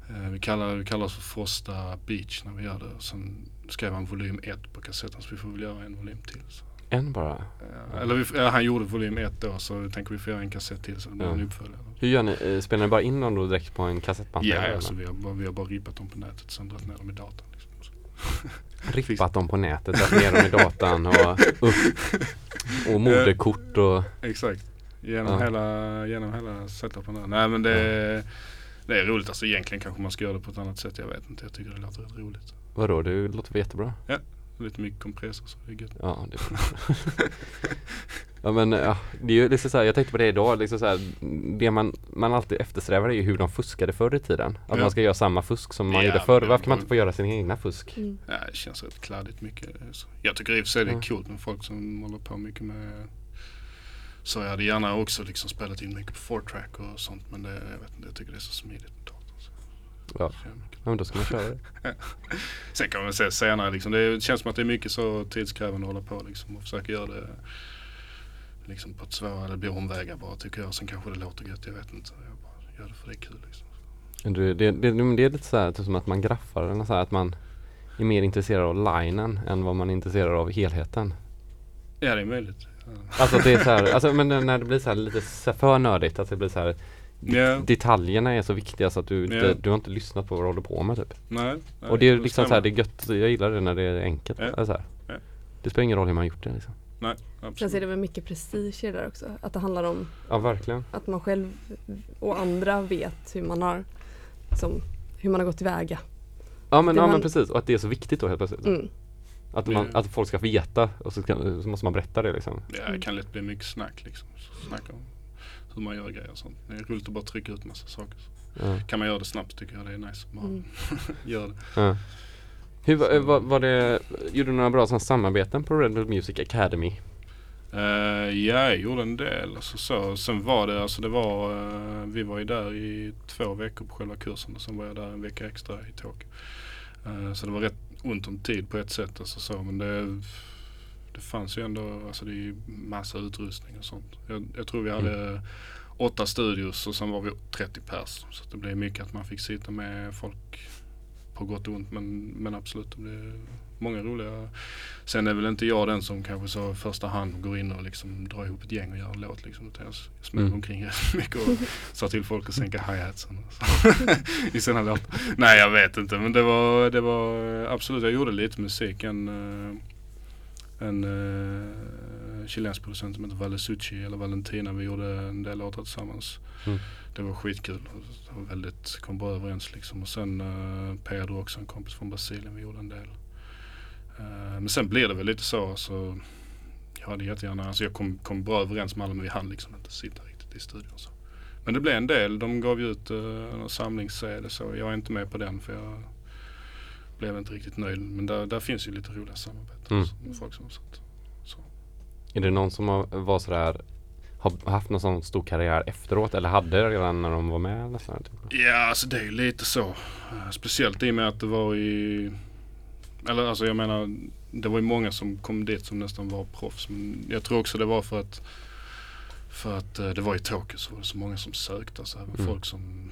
eh, vi, kallar, vi kallar oss för Frosta Beach när vi gör det. Sen skrev han volym 1 på kassetten så vi får väl göra en volym till. Så.
En bara.
Eh, eller vi, ja, han gjorde volym 1 då så tänker vi få göra en kassett till så det blir
Ja.
en uppföljare.
Hur gör ni? Eh, Spelar ni bara in dem då direkt på en kassettband?
Ja,
eller?
alltså, vi, har bara, vi har bara rippat dem på nätet sen dragit ner dem i datorn. Liksom. (laughs)
Rippat dem på nätet, dragit ner dem i datan och (laughs) upp. Och moderkort och
Exakt. Genom
Ja.
hela, genom hela setupen där. Nej men det, det är roligt. Alltså egentligen kanske man ska göra det på ett annat sätt. Jag vet inte. Jag tycker det låter rätt roligt.
vadå? Det låter väl jättebra?
Lite mycket kompressor så det är gött.
Ja, det (laughs) Ja men ja, det är ju liksom så här, jag tänkte på det idag, liksom så här, det man, man alltid eftersträvar är ju hur de fuskade förr i tiden. Att
Ja.
man ska göra samma fusk som man
Ja,
gjorde förr. Varför kan man inte få göra sina egna fusk?
Mm.
Ja, det känns rätt kladdigt mycket. Så Jag tycker i och för sig det är
Ja.
coolt med folk som håller på mycket med så jag hade gärna också liksom spelat in mycket på 4-track och sånt men det, jag vet inte, jag tycker det är så smidigt.
Ja. Ja men då ska man köra det. (laughs)
Sen kan man säga senare liksom, det känns som att det är mycket så tidskrävande att hålla på liksom och försöka göra det liksom på ett svårare, det blir omvägar bara tycker jag. Sen kanske det låter gött, jag vet inte. Jag bara gör det för det är kul liksom.
Det, det, men det är lite så här, typ som att man graffar eller så här, att man är mer intresserad av linen än vad man är intresserad av helheten.
Ja det är möjligt. Ja.
Alltså det är så här, (laughs) alltså men när det blir så här lite för nördigt, att det blir så här
Ja.
Detaljerna är så viktiga så att du, inte,
Ja.
du har inte lyssnat på vad du håller på med typ.
Nej, nej,
Och det är liksom så här,
stämmer.
det är gött, jag gillar det när det är enkelt.
Ja.
Eller så här.
Ja.
Det spelar ingen roll hur man har gjort det liksom.
Nej,
Sen så är
absolut.
det väl mycket prestige i det där också. Att det handlar om
Ja verkligen.
att man själv och andra vet hur man har, liksom, hur man har gått tillväga.
Ja men,
Det
ja,
man-
men precis och att det är så viktigt då helt plötsligt.
Mm.
Att, man,
Ja.
att folk ska veta och så, ska, så måste man berätta det liksom.
Ja, det kan lätt bli mycket snack liksom. Så Snacka om hur man gör grejer och sånt. Det är roligt att bara trycka ut massa saker.
Ja.
Kan man göra det snabbt tycker jag det är nice. Bara
Mm. (laughs)
gör det.
Ja. Hur var, eh, var, var det, gjorde du några bra sådana samarbeten på Red Bull Music Academy?
Eh, ja, jag gjorde en del. Alltså, så. Sen var det, alltså det var, eh, vi var ju där i två veckor på själva kursen och sen var jag där en vecka extra i Tokyo. Eh, så det var rätt ont om tid på ett sätt. Alltså, så. Men det, det fanns ju ändå, alltså det är ju massa utrustning och sånt. Jag, jag tror vi hade åtta studios och sen var vi 30 pers. Så det blev mycket att man fick sitta med folk på gott och ont. Men, men absolut, det blev många roliga Sen är väl inte jag den som kanske så första hand går in och liksom drar ihop ett gäng och gör en låt liksom. Utan jag s- smäller
Mm.
omkring (laughs) rätt mycket och sa till folk att sänka hi-hatsen (laughs) i sina låtar. Nej jag vet inte men det var, det var eh, absolut, jag gjorde lite musik. En, eh, en chilensk producent som heter Valesucci eller Valentina. Vi gjorde en del låtar tillsammans.
Mm.
Det var skitkul. Det var väldigt, kom bra överens liksom. Och sen uh, Pedro också, en kompis från Brasilien. Vi gjorde en del. Eh, men sen blir det väl lite så. Alltså, jag hade jättegärna, alltså jag kom, kom bra överens med alla men vi hann liksom inte sitta riktigt i studion. Så. Men det blev en del. De gav ju ut uh, en samlings-CD så jag är inte med på den för jag blev inte riktigt nöjd. Men där, där finns ju lite roliga samarbeten
Mm.
med folk som satt. Så.
Är det någon som har, var sådär har haft någon sån stor karriär efteråt eller hade redan när de var med eller sådär, typ?
Ja, alltså det är ju lite så. Eh, Speciellt i och med att det var i... Eller alltså jag menar, det var ju många som kom dit som nästan var proffs. Men jag tror också det var för att för att eh, det var i Tokyo så var det så många som sökte. Alltså även
Mm.
folk som,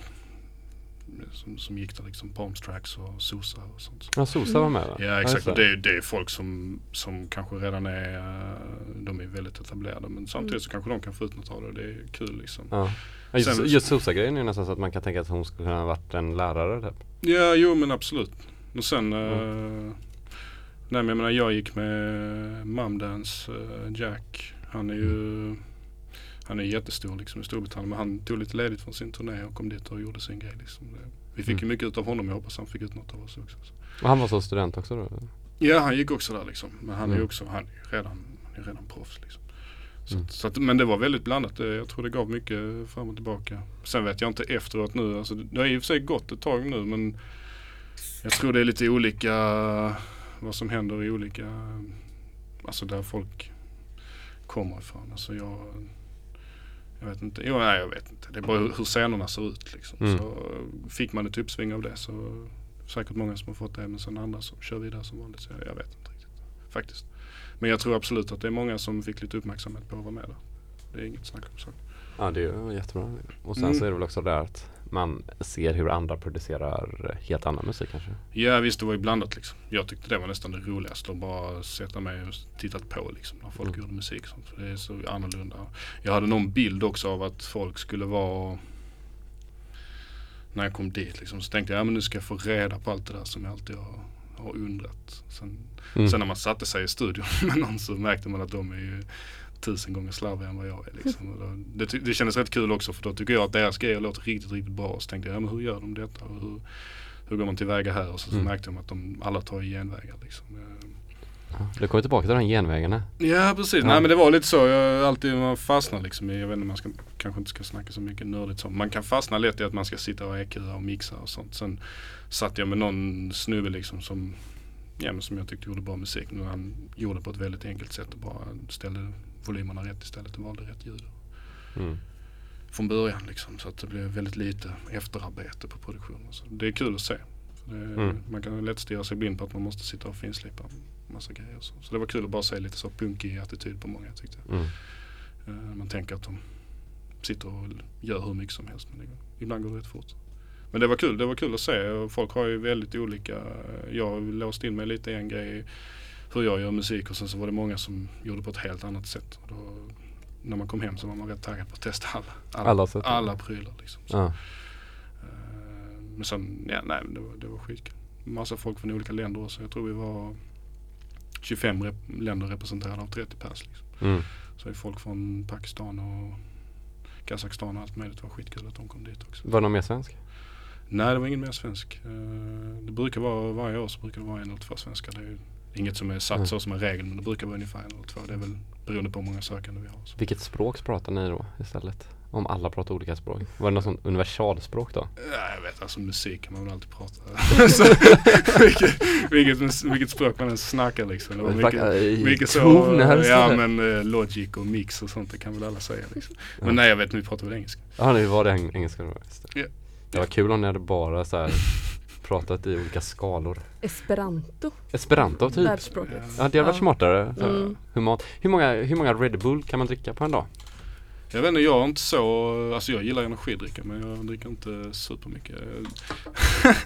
som, som gick där liksom Palms Tracks och Sosa och sånt.
Ja, Sosa var med va?
Ja exakt och det, är- det är folk som, som kanske redan är, eh, de är väldigt etablerade men samtidigt så kanske de kan få ut något av det. Det är kul liksom.
Ja. Just,
Sen-
just Sosa-grejen är ju nästan så att man kan tänka att hon skulle kunna ha varit en lärare typ.
Ja, jo men absolut. Och sen,
Mm.
eh, nej men jag menar jag gick med Mumdance, uh, Jack. Han är ju, han är jättestor liksom i Storbritannien men han tog lite ledigt från sin turné och kom dit och gjorde sin grej liksom. Vi fick
Mm.
ju mycket ut av honom, jag hoppas han fick ut något av oss också. Så.
Och han var så student också då?
Ja, han gick också där liksom. Men han är
Mm.
också, han är redan, han är redan proffs liksom. Så,
Mm.
så att, men det var väldigt blandat. Jag tror det gav mycket fram och tillbaka. Sen vet jag inte efteråt nu. Alltså, det har i och för sig gått ett tag nu men jag tror det är lite olika vad som händer i olika, alltså där folk kommer ifrån. Alltså jag, jag vet inte. Jo, nej, jag vet inte. Det är bara hur, scenerna ser ut liksom.
Mm.
Så fick man ett uppsving av det så säkert många som har fått det men sen andra som kör vidare som vanligt. Så jag, jag vet inte riktigt faktiskt. Men jag tror absolut att det är många som fick lite uppmärksamhet på att vara med där. Det är inget snack om saken.
Ja det är jättebra. Och sen
Mm.
så är det väl också där att man ser hur andra producerar helt annan musik kanske.
Ja visst det var ju blandat liksom. Jag tyckte det var nästan det roligaste att bara sätta mig och tittat på liksom när folk
Mm.
gjorde musik sånt. För det är så annorlunda. Jag hade någon bild också av att folk skulle vara när jag kom dit liksom så tänkte jag ja men nu ska jag få reda på allt det där som jag alltid har, har undrat. Sen,
Mm.
sen när man satte sig i studion (laughs) med någon så märkte man att de är ju tusen gånger slarvigare än vad jag är. Liksom. Då, det, det kändes rätt kul också för då tycker jag att deras grejer låter riktigt, riktigt bra. Så tänkte jag, ja men hur gör de detta? Och hur, hur går man tillväga här? Och så, så
Mm.
märkte de att de alla tar genvägar liksom. Eh,
Ja, Du kommer tillbaka till de genvägarna.
Ja precis,
Ja.
nej men det var lite så. Jag alltid man fastnar liksom i, jag vet inte man ska, kanske inte ska snacka så mycket nördigt som. Man kan fastna lätt i att man ska sitta och EQa och mixa och sånt. Sen satt jag med någon snubbe liksom som, ja men som jag tyckte gjorde bra musik. Nu han gjorde på ett väldigt enkelt sätt och bara ställde volymerna rätt istället och valde rätt ljud.
Mm.
Från början liksom så att det blev väldigt lite efterarbete på produktionen. Så det är kul att se. Det,
Mm.
Man kan lätt stirra sig blind på att man måste sitta och finslipa massa grejer. Så, så det var kul att bara se lite så punkig attityd på många tyckte jag.
Mm.
Eh, Man tänker att de sitter och gör hur mycket som helst. Men det, ibland går det rätt fort. Men det var kul, det var kul att se. Folk har ju väldigt olika, jag har låst in mig lite i en grej hur jag gör musik och sen så var det många som gjorde på ett helt annat sätt. Då, när man kom hem så var man rätt taggad på att testa alla, alla,
Alla sätt.
alla prylar. Liksom. Så,
Ja.
eh, Men sen, ja nej det var, det var skitkul. Massa folk från olika länder också. Jag tror vi var 25 rep- länder representerade av 30 pers. Liksom.
Mm.
Så är folk från Pakistan och Kazakstan och allt möjligt. Det var skitkul att de kom dit också.
Var det någon mer svensk?
Nej, det var ingen mer svensk. Eh, Det brukar vara, varje år så brukar det vara en eller två svenskar. Det är inget som är satt
Mm.
så som en regel men det brukar vara ungefär en eller två. Det är väl beroende på hur många sökande vi har. Så.
Vilket språk pratar ni då istället? Om alla pratar olika språk. Var det något sånt universalspråk då?
Ja, jag vet, alltså musik kan man väl alltid prata. (laughs) så, vilket, vilket, vilket språk man än snackar liksom. Det var mycket, mycket så, ja men eh, logic och mix och sånt det kan väl alla säga liksom. Men nej jag vet, nu pratar vi engelska.
Ja, det var det eng- engelska.
Ja.
det var kul om ni hade bara så här pratat i olika skalor.
Esperanto,
Esperanto typ.
världsspråket.
Ja, det hade varit smartare. För
Mm.
humant. Hur, många, hur många Red Bull kan man dricka på en dag?
Jag vet inte, jag är inte så, alltså jag gillar energidrycker men jag dricker inte supermycket. (laughs)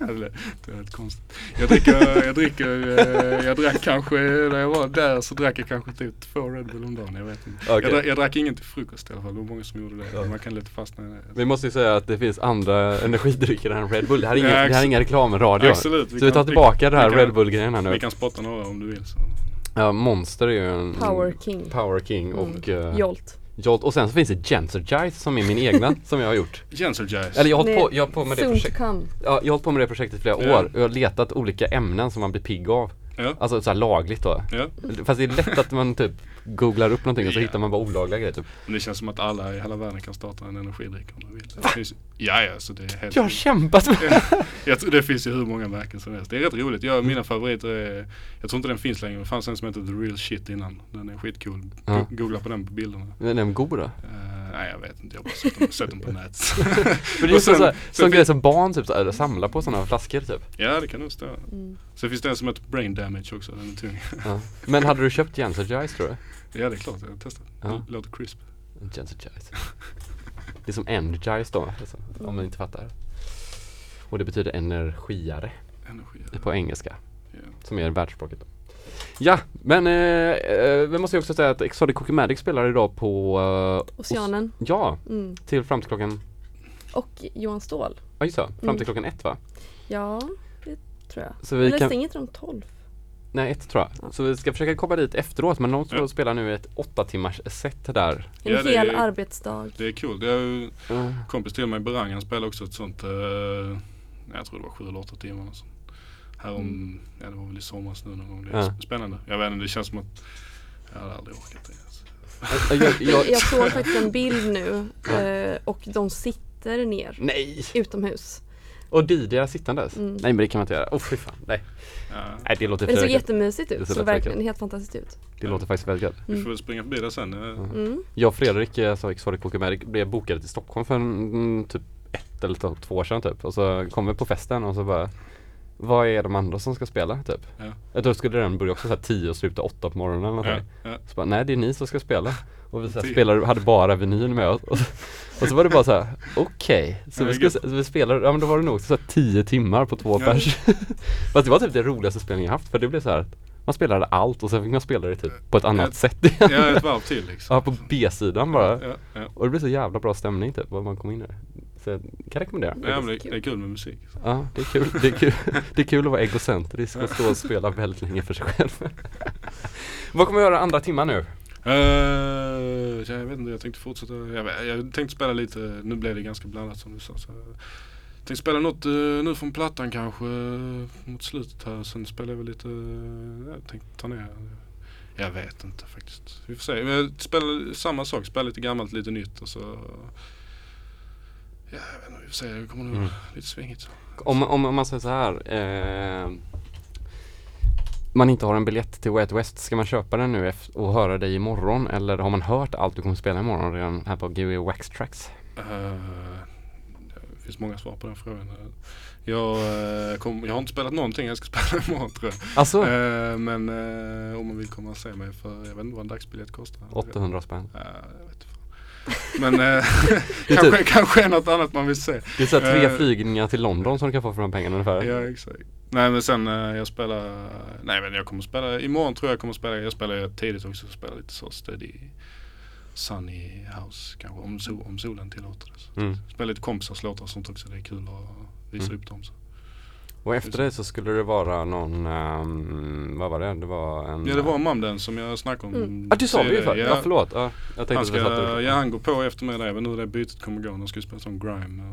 Det är helt konstigt. Jag dricker, jag dricker, eh, jag drack kanske, när jag var där så drack jag kanske typ två Red Bull om dagen, jag vet inte.
Okej.
Jag, drack, jag drack ingen till frukost i alla fall, det var många som gjorde det.
Ja.
Man kan lätt fastna i det.
Vi måste ju säga att det finns andra energidrycker än Red Bull. Det här är ingen,
Ja,
det här är ingen reklamradio.
Absolut.
Så vi tar tillbaka det här
vi kan-
Red Bull-grejen här
Vi
nu.
kan spotta några om du vill. Så.
Ja, Monster är ju en
Power King.
Power King och
Mm.
eh,
Jolt.
Jolt. Och sen så finns det Gensergize som är min egna (laughs) som jag har gjort.
Gensergize.
Eller jag har hållit på, jag har på med det projektet. Ja, jag har hållit på med det projektet i flera
Ja.
år och jag har letat olika ämnen som man blir pigg av.
Ja.
Alltså så här lagligt då.
Ja.
Fast det är lätt att man typ googlar upp någonting och så
Ja.
hittar man bara olagliga grejer typ.
Men det känns som att alla i hela världen kan starta en energidryck om de vill. Det finns, ja, ja, så det är helt
Jag har kämpat med
Jag tror det finns ju hur många märken som helst. Det är rätt roligt. Jag, mina favoriter är, jag tror inte den finns längre, men det fanns en som heter The Real Shit innan. Den är skitcool.
Ja.
Googla på den på bilderna.
Men är den god då?
Eh, nej jag vet inte, jag har bara sett dem, sett dem på nätet.
För det är här,
sen
sån grej som barn typ så samlar på sådana flaskor typ.
ja det kan nog stå.
Mm.
Sen finns det en som heter Brain Damage också, den är tung.
Ja. Men hade du köpt Gensergize tror du?
ja det är klart, jag har testat.
Ja.
Det låter crisp.
Gensergize. Det är som Energize då, alltså, om man inte fattar. Och det betyder energiare
Energi.
på engelska,
Ja.
som är världsspråket då. Ja, men eh, eh, vi måste ju också säga att Exotic Cookie Magic spelar idag på eh,
Oceanen.
Os- ja,
Mm.
till fram till klockan,
Och Johan Ståhl.
ja just det, fram till
Mm.
klockan ett va?
Ja, det tror jag.
Så vi
Eller
kan,
stänger inte de 12?
nej ett tror jag.
Ja.
Så vi ska försöka komma dit efteråt men tror
Ja.
spelar nu ett åtta timmars set där.
En
Ja,
hel
är-
arbetsdag.
Det är kul. Det är ju
Mm.
kompis till mig, Berang, han spelar också ett sånt, eh, jag tror det var sju eller åtta timmar. Alltså. Här om, ja det var väl i somras nu någon gång. Det är
Ja.
sp- spännande. Jag vet inte, det känns som att jag hade aldrig orkat det.
Jag, jag,
Jag såg faktiskt en bild nu eh, och de sitter ner
nej!
utomhus.
Och Didia sittandes?
Mm.
Nej men det kan man inte göra. Oh fy fan, nej.
Ja,
Nej det låter
Men det såg jättemysigt
Det
ut.
ser
Så
lätt verkligen.
helt fantastiskt ut.
Det låter faktiskt väldigt gött.
vi
Mm.
får väl springa förbi det sen. eh.
Mm.
Jag och Fredrik, eh, alltså Exotic blev bokade till Stockholm för mm, typ ett eller två, två år sedan typ. Och så kom vi på festen och så bara Vad är de andra som ska spela typ?
Ja.
Jag tror skulle den börja också såhär 10 och sluta 8 på morgonen eller
Ja, ja.
Så bara, nej det är ni som ska spela. Och vi så spelade, hade bara vinyl med oss. Och, så- och så var det bara så här: okej. Så
Ja,
vi, ska, så vi spelade, ja men då var det nog så här 10 timmar på två
Ja.
pers. (laughs) Fast det var typ det roligaste spelningen jag haft för det blev så här man spelade allt och sen fick man spela det typ på ett annat
Ja.
sätt igen.
ja, ett varv till liksom. (laughs)
Ja, på B-sidan bara.
Ja, ja.
Och det blev så jävla bra stämning typ, vad man kom in i. Så jag kan rekommendera.
Ja, det, det är kul med musik.
Ja, det är kul. Det är kul, (laughs) det är kul att vara egocentrisk och stå och spela väldigt länge för sig själv. (laughs) vad kommer vi göra andra timman nu?
Uh, jag vet inte, jag tänkte fortsätta. Jag, jag tänkte spela lite, nu blev det ganska blandat som du sa. Så jag tänkte spela något eh, nu från plattan kanske eh, mot slutet här. Sen spelar jag väl lite, eh, jag tänkte ta ner. Jag vet inte faktiskt. Vi får se. Men jag spelar samma sak, spelar lite gammalt, lite nytt och så. Ja, jag vet inte, vi får se. Det kommer nog
Mm.
lite svingigt.
Om, om, om man säger så här. Eh, man inte har en biljett till Way Out West, ska man köpa den nu och höra dig imorgon? Eller har man hört allt du kommer spela imorgon redan här på GW Wax Tracks?
Det finns många svar på den frågan. Jag, eh, kom, jag har inte spelat någonting jag ska (laughs) spela imorgon tror jag.
Alltså,
Eh, men eh, om man vill komma och se mig för, jag vet inte vad en dagsbiljett kostar.
800 spänn.
Ja, jag vet fan. Men eh, (laughs) kanske,
typ-
kanske är något annat man vill se.
Det är så tre
Eh,
flygningar till London som du kan få för de pengarna ungefär.
Ja exakt. Nej men sen eh, jag spelar, nej men jag kommer spela, imorgon tror jag kommer spela, jag spelar tidigt också, spela lite så steady Sunny House kanske om, sol, om solen tillåter det.
Mm.
Spela lite kompisars låtar och sånt också, det är kul att visa
Mm.
upp dem. Så.
Och efter det så skulle det vara någon, ehm, vad var det? Det var en...
Ja det var Mamden som jag snackade om.
Mm.
Ja du sa det ju för. Ja förlåt. Ja, jag tänkte
Han
att vi
ska,
upp.
ja han går på efter mig där, jag vet inte hur det bytet kommer gå. Han ska spela som grime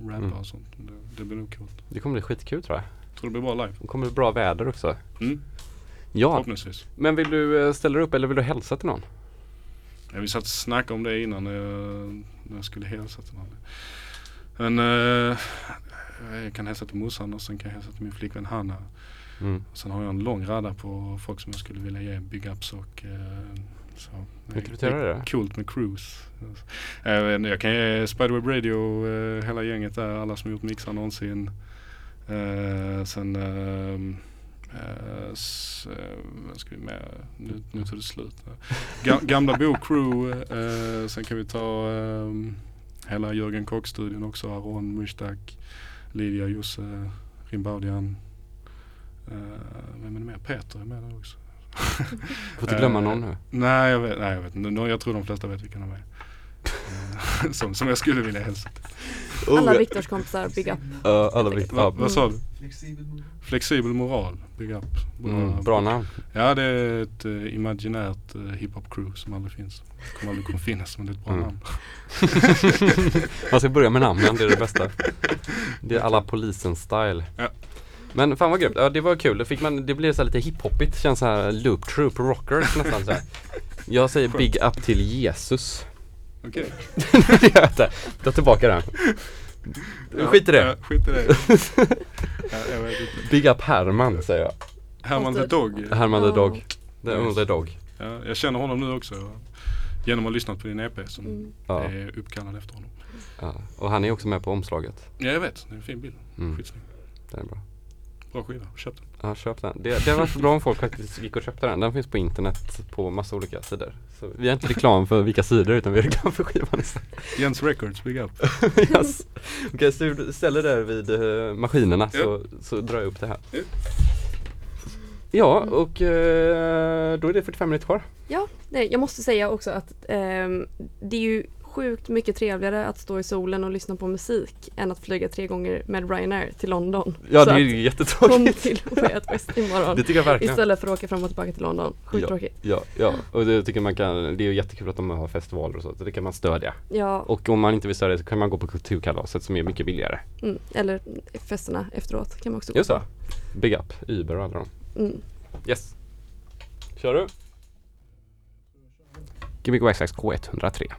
och rappa
Mm.
och sånt. Det, det blir nog coolt.
Det kommer bli skitkul tror jag.
Tror det blir bra live.
Det kommer bli bra väder också.
Mm.
Ja, men vill du eh, ställa dig upp eller vill du hälsa till någon?
Ja, vi satt och snackade om det innan när jag, när jag skulle hälsa till någon. Men eh, jag kan hälsa till morsan och sen kan jag hälsa till min flickvän Hanna.
Mm.
Sen har jag en lång radda på folk som jag skulle vilja ge big ups och eh, så.
Vill du göra det?
Coolt med cruise. Inte, jag kan ge Spiderweb Radio, eh, hela gänget där, alla som gjort mixar någonsin. Eh, sen ehm, eh, s, eh, ska vi med? Nu, nu tar det slut. Ga, gamla Bo Crew. Eh, sen kan vi ta ehm, hela Jörgen Kock-studion också. Aron, Mustak, Lydia, Josse, Rimbaudian. Uh, vem är det mer? Peter är med där också. (laughs)
Får inte glömma
Eh,
någon nu.
Nej jag vet, nej, jag vet inte. Jag tror de flesta vet vilka de är. Eh, (laughs) som, som jag skulle vilja hälsa till.
Alla Viktors kompisar, big up.
Ja, alla vikt.
Va, vad sa du?
Flexibel moral.
Flexibel moral, big up. Bra,
mm, bra namn.
Ja det är ett uh, imaginärt uh, hiphop crew som aldrig finns. Kommer aldrig kunna finnas men det är ett bra
Mm.
namn. (laughs)
Man ska börja med namnen, det är det bästa. Det är alla polisen style.
Ja.
Men fan vad grymt, ja det var kul. Det, fick man, det blev så här lite hiphopigt, känns så här loop troop rockers nästan så här. (laughs) Jag säger big up till Jesus.
Okej.
det gör jag inte. Ta tillbaka den. Skit i det.
Ja, skit i det. (laughs) ja, jag vet inte.
Big up Herman säger jag.
Herman the Dog.
Herman the
Ja.
Dog. The only dog.
Ja, jag känner honom nu också. Genom att ha lyssnat på din EP som
Mm.
Ja,
är uppkallad efter honom.
ja. Och han är också med på omslaget.
Ja jag vet, det är en fin bild.
Mm,
Skitsnygg.
det är bra.
Bra skiva, köp den.
Ja, köp den. Det, det hade varit bra om folk faktiskt gick och köpte den. Den finns på internet på massa olika sidor. Så vi har inte reklam för vilka sidor utan vi har reklam för skivan istället.
Jens Records, big up. (laughs)
yes. Okej, så du ställer där vid eh, maskinerna så, så drar jag upp det här.
Ja.
Ja, och eh, då är det 45 minuter kvar.
Ja, nej, jag måste säga också att ehm, det är ju sjukt mycket trevligare att stå i solen och lyssna på musik än att flyga tre gånger med Ryanair till London.
Ja,
Så
det är ju
Kom
jättetråkigt.
till Way West imorgon
Det tycker jag verkligen.
istället för att åka fram och tillbaka till London. Sjukt tråkigt.
Ja, ja, och det tycker man kan, det är ju jättekul att de har festivaler och så, så det kan man stödja.
Ja,
Och om man inte vill stödja så kan man gå på kulturkalaset som är mycket billigare.
mm, eller festerna efteråt kan man också gå
Just
på.
det. Big Up, Uber och alla dem.
Mm.
Yes. Kör du? Gbg Waxax K103.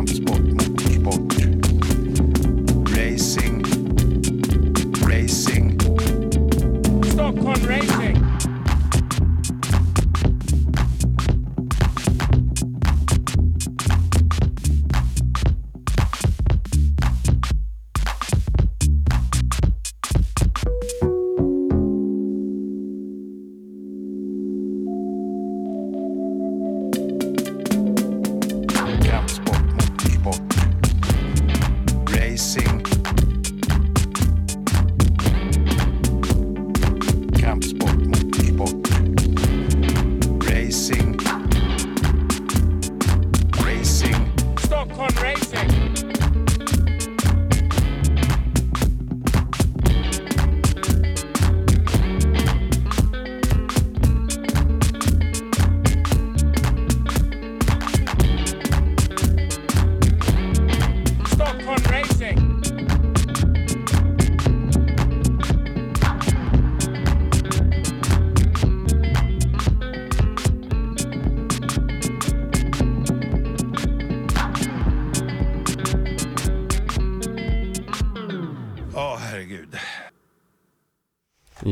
Motorsport. Racing. Racing.
Stockholm Racing.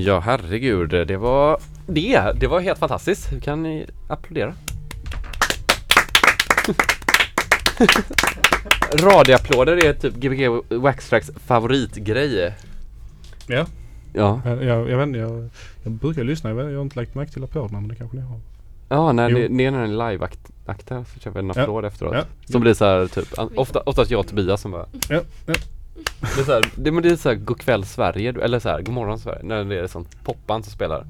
Ja herregud, det var det. Det var helt fantastiskt. Hur kan ni applådera? (laughs) Radioapplåder är typ Gbg Waxtracks favoritgrej.
Ja,
Ja,
jag, jag, jag vet inte, jag, jag brukar lyssna. Jag, vet, jag har inte lagt märke till applåderna men det kanske ni har.
ja när det, det är när en live-akt här så kör vi en
Ja.
applåd efteråt.
Ja.
Som blir så här typ, ofta, oftast jag och Tobias som bara
Ja, ja.
Det är så här, det, men det är så här God kväll Sverige, eller så här God morgon Sverige, när det är sånt popband som spelar.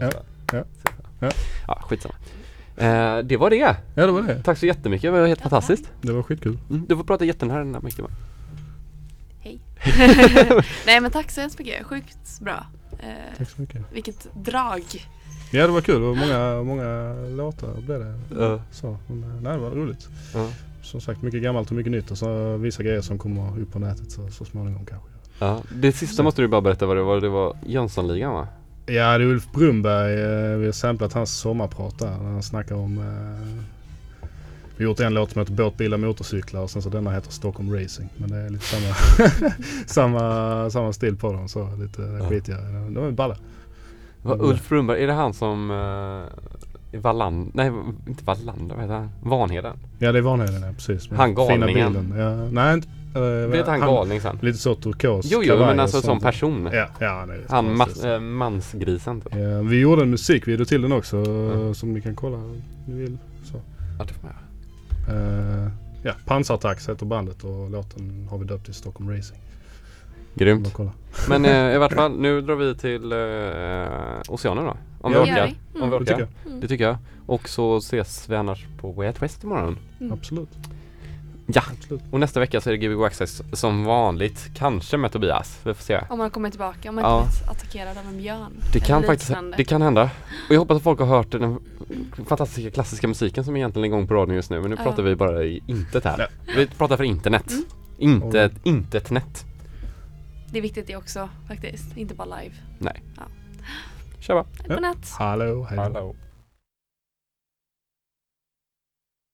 Ja,
så här.
ja, ja.
Ja, skitsamma. Eh, det var det.
ja, det var det.
Tack så jättemycket, det var helt fantastiskt.
Det var skitkul.
Mm, du får prata jättenära den här micken va?
Hej. (laughs) Nej men tack så hemskt mycket, sjukt bra. Eh,
Tack så mycket.
vilket drag.
Ja, det var kul. och många, många låtar blev det.
Ja.
Så, men, nej, det var roligt.
Ja.
Som sagt, mycket gammalt och mycket nytt och så vissa grejer som kommer upp på nätet så, så småningom kanske.
Ja, det sista måste du bara berätta vad det var, det var Jönssonligan va?
Ja, det är Ulf Brunberg. eh, Vi har samplat hans sommarprat där. När han snackar om... Eh, vi har gjort en låt som heter Båt, bilar, motorcyklar och sen så denna heter Stockholm Racing. Men det är lite samma, (laughs) samma, samma stil på dem. Så lite
Ja.
skitigare. De är balla.
Va,
Mm.
Ulf Brunberg, är det han som uh, Valland, nej inte Wallander, vad heter han? Vanheden?
Ja, det är Vanheden ja, precis.
Han galningen.
bilden. Ja, nej, inte... Uh,
Vet han galning sen?
Lite så turkos
Jo, jo, men alltså som person.
Ja, ja han är
Han mas, äh, mansgrisen typ.
Ja, vi gjorde en musikvideo till den också
Ja.
som ni kan kolla om ni vill. Så.
Ja, det får man göra.
Eh, ja, Pansartax heter bandet och låten har vi döpt till Stockholm Racing.
Grymt. Men eh, i vart (laughs) fall, nu drar vi till uh, Oceanen då. Om
Ja,
vi orkar. Om vi
Mm.
Det
orkar.
tycker jag.
Mm.
Det tycker jag. Och så ses vi annars på Way Out West imorgon.
Mm.
Absolut.
Ja,
Absolut.
och nästa vecka så är det Gbg Access som vanligt. Kanske med Tobias. Vi får se.
Om man kommer tillbaka, om man
Ja.
inte blivit attackerad av en björn.
Det kan faktiskt, det kan hända. Och jag hoppas att folk har hört den fantastiska klassiska musiken som egentligen är igång på radion just nu. Men nu
Ja.
pratar vi bara i intet här. Vi pratar för internet.
Mm.
Inte, inte ett nät.
Det är viktigt det också faktiskt, inte bara live.
Kör bara.
Ja.
Godnatt!
Hallå, hej.
Hallå.